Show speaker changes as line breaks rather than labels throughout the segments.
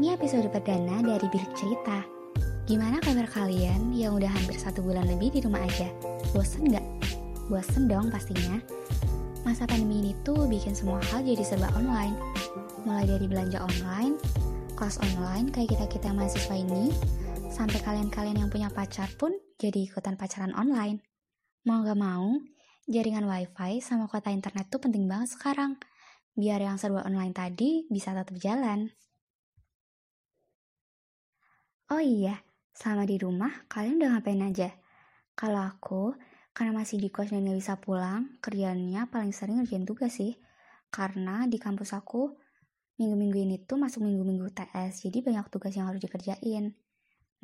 Ini episode perdana dari Bilik Cerita. Gimana kabar kalian yang udah hampir satu bulan lebih di rumah aja? Bosen nggak? Bosen dong pastinya. Masa pandemi ini tuh bikin semua hal jadi serba online. Mulai dari belanja online, kelas online kayak kita-kita mahasiswa ini, sampai kalian-kalian yang punya pacar pun jadi ikutan pacaran online. Mau gak mau, jaringan wifi sama kuota internet tuh penting banget sekarang. Biar yang serba online tadi bisa tetap jalan. Oh iya, selama di rumah kalian udah ngapain aja? Kalau aku, karena masih di kos dan gak bisa pulang, kerjaannya paling sering ngerjain tugas sih. Karena di kampus aku, minggu-minggu ini tuh masuk minggu-minggu TS, jadi banyak tugas yang harus dikerjain.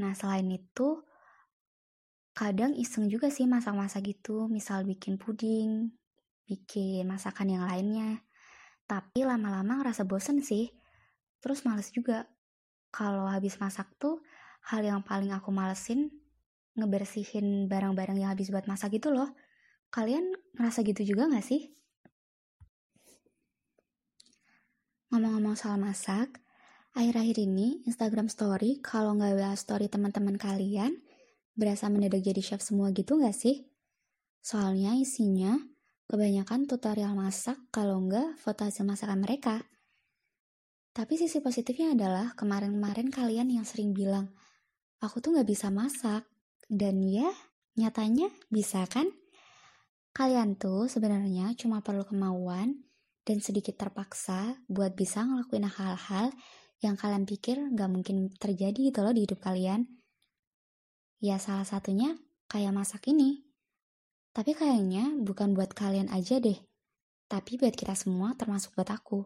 Nah, selain itu, kadang iseng juga sih masak-masak gitu, misal bikin puding, bikin masakan yang lainnya. Tapi lama-lama ngerasa bosen sih, terus males juga. Kalau habis masak tuh, hal yang paling aku malesin ngebersihin barang-barang yang habis buat masak gitu loh. Kalian ngerasa gitu juga gak sih? Ngomong-ngomong soal masak, akhir-akhir ini Instagram story kalau nggak bahas story teman-teman kalian, berasa mendadak jadi chef semua gitu gak sih? Soalnya isinya kebanyakan tutorial masak kalau nggak foto hasil masakan mereka. Tapi sisi positifnya adalah kemarin-kemarin kalian yang sering bilang, aku tuh gak bisa masak. Dan ya, nyatanya bisa kan? Kalian tuh sebenarnya cuma perlu kemauan dan sedikit terpaksa buat bisa ngelakuin hal-hal yang kalian pikir gak mungkin terjadi gitu loh di hidup kalian. Ya salah satunya kayak masak ini. Tapi kayaknya bukan buat kalian aja deh. Tapi buat kita semua termasuk buat aku.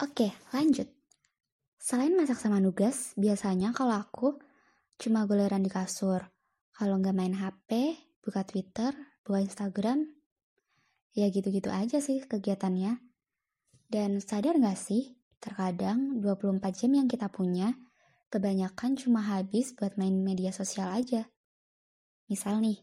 Oke, lanjut. Selain masak sama nugas, biasanya kalau aku cuma goleran di kasur. Kalau nggak main HP, buka Twitter, buka Instagram, ya gitu-gitu aja sih kegiatannya. Dan sadar nggak sih, terkadang 24 jam yang kita punya, kebanyakan cuma habis buat main media sosial aja. Misal nih,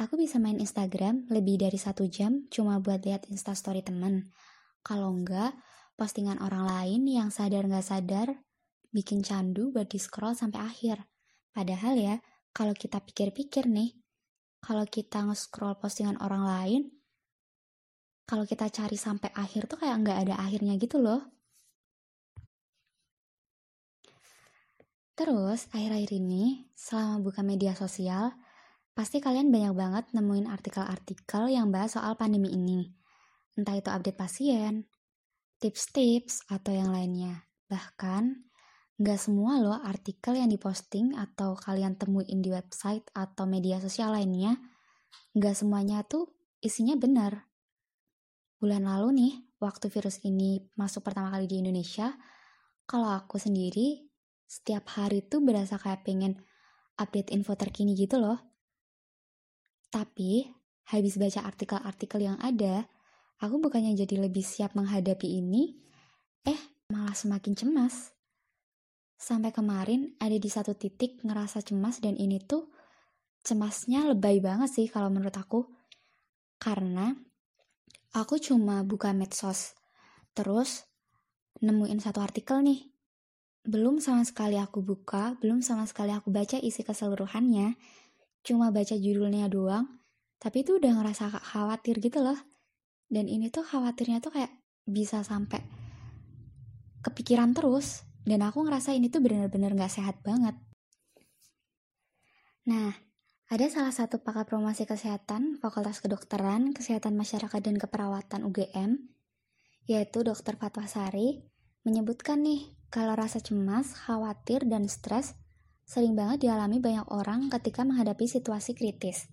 aku bisa main Instagram lebih dari satu jam cuma buat lihat instastory temen. Kalau enggak, postingan orang lain yang sadar nggak sadar bikin candu buat di-scroll sampai akhir. Padahal ya, kalau kita pikir-pikir nih, kalau kita nge-scroll postingan orang lain, kalau kita cari sampai akhir tuh kayak nggak ada akhirnya gitu loh. Terus, akhir-akhir ini, selama buka media sosial, pasti kalian banyak banget nemuin artikel-artikel yang bahas soal pandemi ini. Entah itu update pasien, tips-tips, atau yang lainnya. Bahkan, nggak semua loh artikel yang diposting atau kalian temuin di website atau media sosial lainnya, nggak semuanya tuh isinya benar. Bulan lalu nih, waktu virus ini masuk pertama kali di Indonesia, kalau aku sendiri, setiap hari tuh berasa kayak pengen update info terkini gitu loh. Tapi, habis baca artikel-artikel yang ada, Aku bukannya jadi lebih siap menghadapi ini, eh malah semakin cemas. Sampai kemarin ada di satu titik ngerasa cemas dan ini tuh cemasnya lebay banget sih kalau menurut aku. Karena aku cuma buka medsos, terus nemuin satu artikel nih. Belum sama sekali aku buka, belum sama sekali aku baca isi keseluruhannya, cuma baca judulnya doang, tapi itu udah ngerasa khawatir gitu loh dan ini tuh khawatirnya tuh kayak bisa sampai kepikiran terus dan aku ngerasa ini tuh bener-bener gak sehat banget nah ada salah satu pakar promosi kesehatan Fakultas Kedokteran, Kesehatan Masyarakat dan Keperawatan UGM, yaitu Dr. Fatwasari, menyebutkan nih kalau rasa cemas, khawatir, dan stres sering banget dialami banyak orang ketika menghadapi situasi kritis.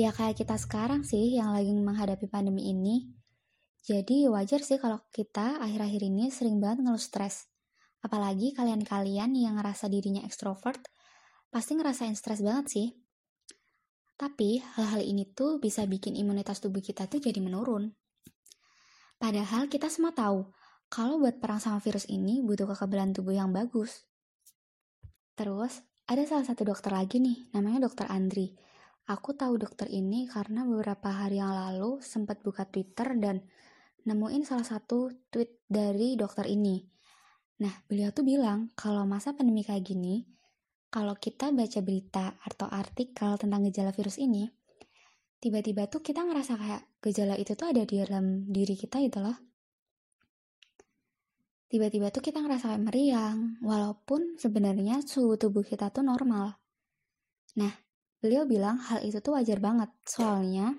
Ya kayak kita sekarang sih yang lagi menghadapi pandemi ini. Jadi wajar sih kalau kita akhir-akhir ini sering banget ngeluh stres. Apalagi kalian-kalian yang ngerasa dirinya ekstrovert, pasti ngerasain stres banget sih. Tapi hal-hal ini tuh bisa bikin imunitas tubuh kita tuh jadi menurun. Padahal kita semua tahu, kalau buat perang sama virus ini butuh kekebalan tubuh yang bagus. Terus, ada salah satu dokter lagi nih, namanya dokter Andri Aku tahu dokter ini karena beberapa hari yang lalu sempat buka Twitter dan nemuin salah satu tweet dari dokter ini. Nah, beliau tuh bilang kalau masa pandemi kayak gini, kalau kita baca berita atau artikel tentang gejala virus ini, tiba-tiba tuh kita ngerasa kayak gejala itu tuh ada di dalam diri kita gitu loh. Tiba-tiba tuh kita ngerasa kayak meriang, walaupun sebenarnya suhu tubuh kita tuh normal. Nah, beliau bilang hal itu tuh wajar banget, soalnya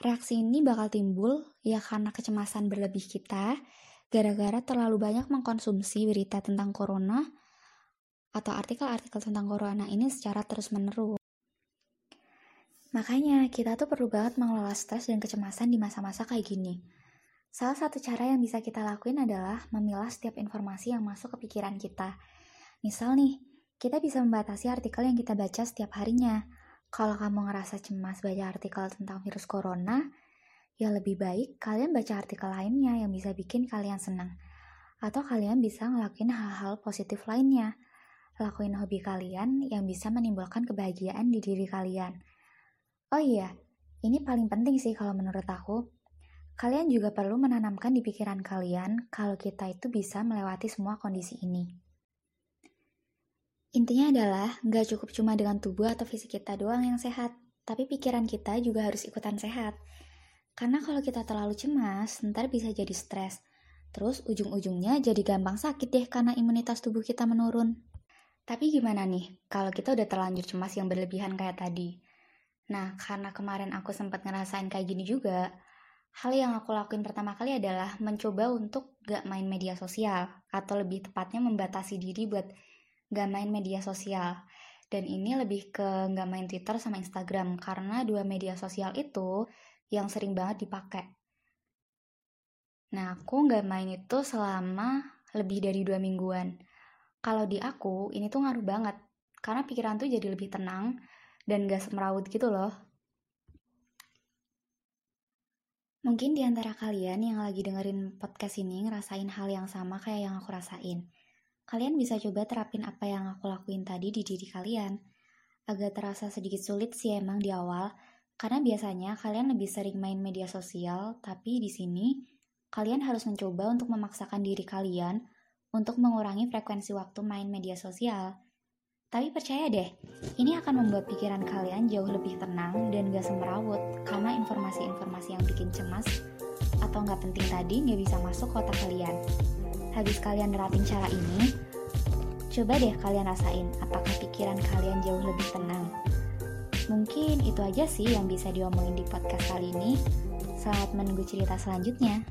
reaksi ini bakal timbul ya karena kecemasan berlebih kita gara-gara terlalu banyak mengkonsumsi berita tentang corona atau artikel-artikel tentang corona ini secara terus-menerus. Makanya kita tuh perlu banget mengelola stres dan kecemasan di masa-masa kayak gini. Salah satu cara yang bisa kita lakuin adalah memilah setiap informasi yang masuk ke pikiran kita. Misal nih, kita bisa membatasi artikel yang kita baca setiap harinya. Kalau kamu ngerasa cemas baca artikel tentang virus corona, Ya lebih baik kalian baca artikel lainnya yang bisa bikin kalian senang. Atau kalian bisa ngelakuin hal-hal positif lainnya. Lakuin hobi kalian yang bisa menimbulkan kebahagiaan di diri kalian. Oh iya, ini paling penting sih kalau menurut aku. Kalian juga perlu menanamkan di pikiran kalian kalau kita itu bisa melewati semua kondisi ini. Intinya adalah, nggak cukup cuma dengan tubuh atau fisik kita doang yang sehat, tapi pikiran kita juga harus ikutan sehat. Karena kalau kita terlalu cemas, ntar bisa jadi stres. Terus ujung-ujungnya jadi gampang sakit deh karena imunitas tubuh kita menurun. Tapi gimana nih kalau kita udah terlanjur cemas yang berlebihan kayak tadi? Nah, karena kemarin aku sempat ngerasain kayak gini juga, hal yang aku lakuin pertama kali adalah mencoba untuk gak main media sosial, atau lebih tepatnya membatasi diri buat gak main media sosial. Dan ini lebih ke gak main Twitter sama Instagram, karena dua media sosial itu yang sering banget dipakai. Nah, aku nggak main itu selama lebih dari dua mingguan. Kalau di aku, ini tuh ngaruh banget. Karena pikiran tuh jadi lebih tenang dan gak semrawut gitu loh. Mungkin di antara kalian yang lagi dengerin podcast ini ngerasain hal yang sama kayak yang aku rasain. Kalian bisa coba terapin apa yang aku lakuin tadi di diri kalian. Agak terasa sedikit sulit sih emang di awal, karena biasanya kalian lebih sering main media sosial, tapi di sini kalian harus mencoba untuk memaksakan diri kalian untuk mengurangi frekuensi waktu main media sosial. Tapi percaya deh, ini akan membuat pikiran kalian jauh lebih tenang dan gak semerawut karena informasi-informasi yang bikin cemas atau nggak penting tadi nggak bisa masuk ke otak kalian. Habis kalian nerapin cara ini, coba deh kalian rasain apakah pikiran kalian jauh lebih tenang Mungkin itu aja sih yang bisa diomongin di podcast kali ini. Selamat menunggu cerita selanjutnya.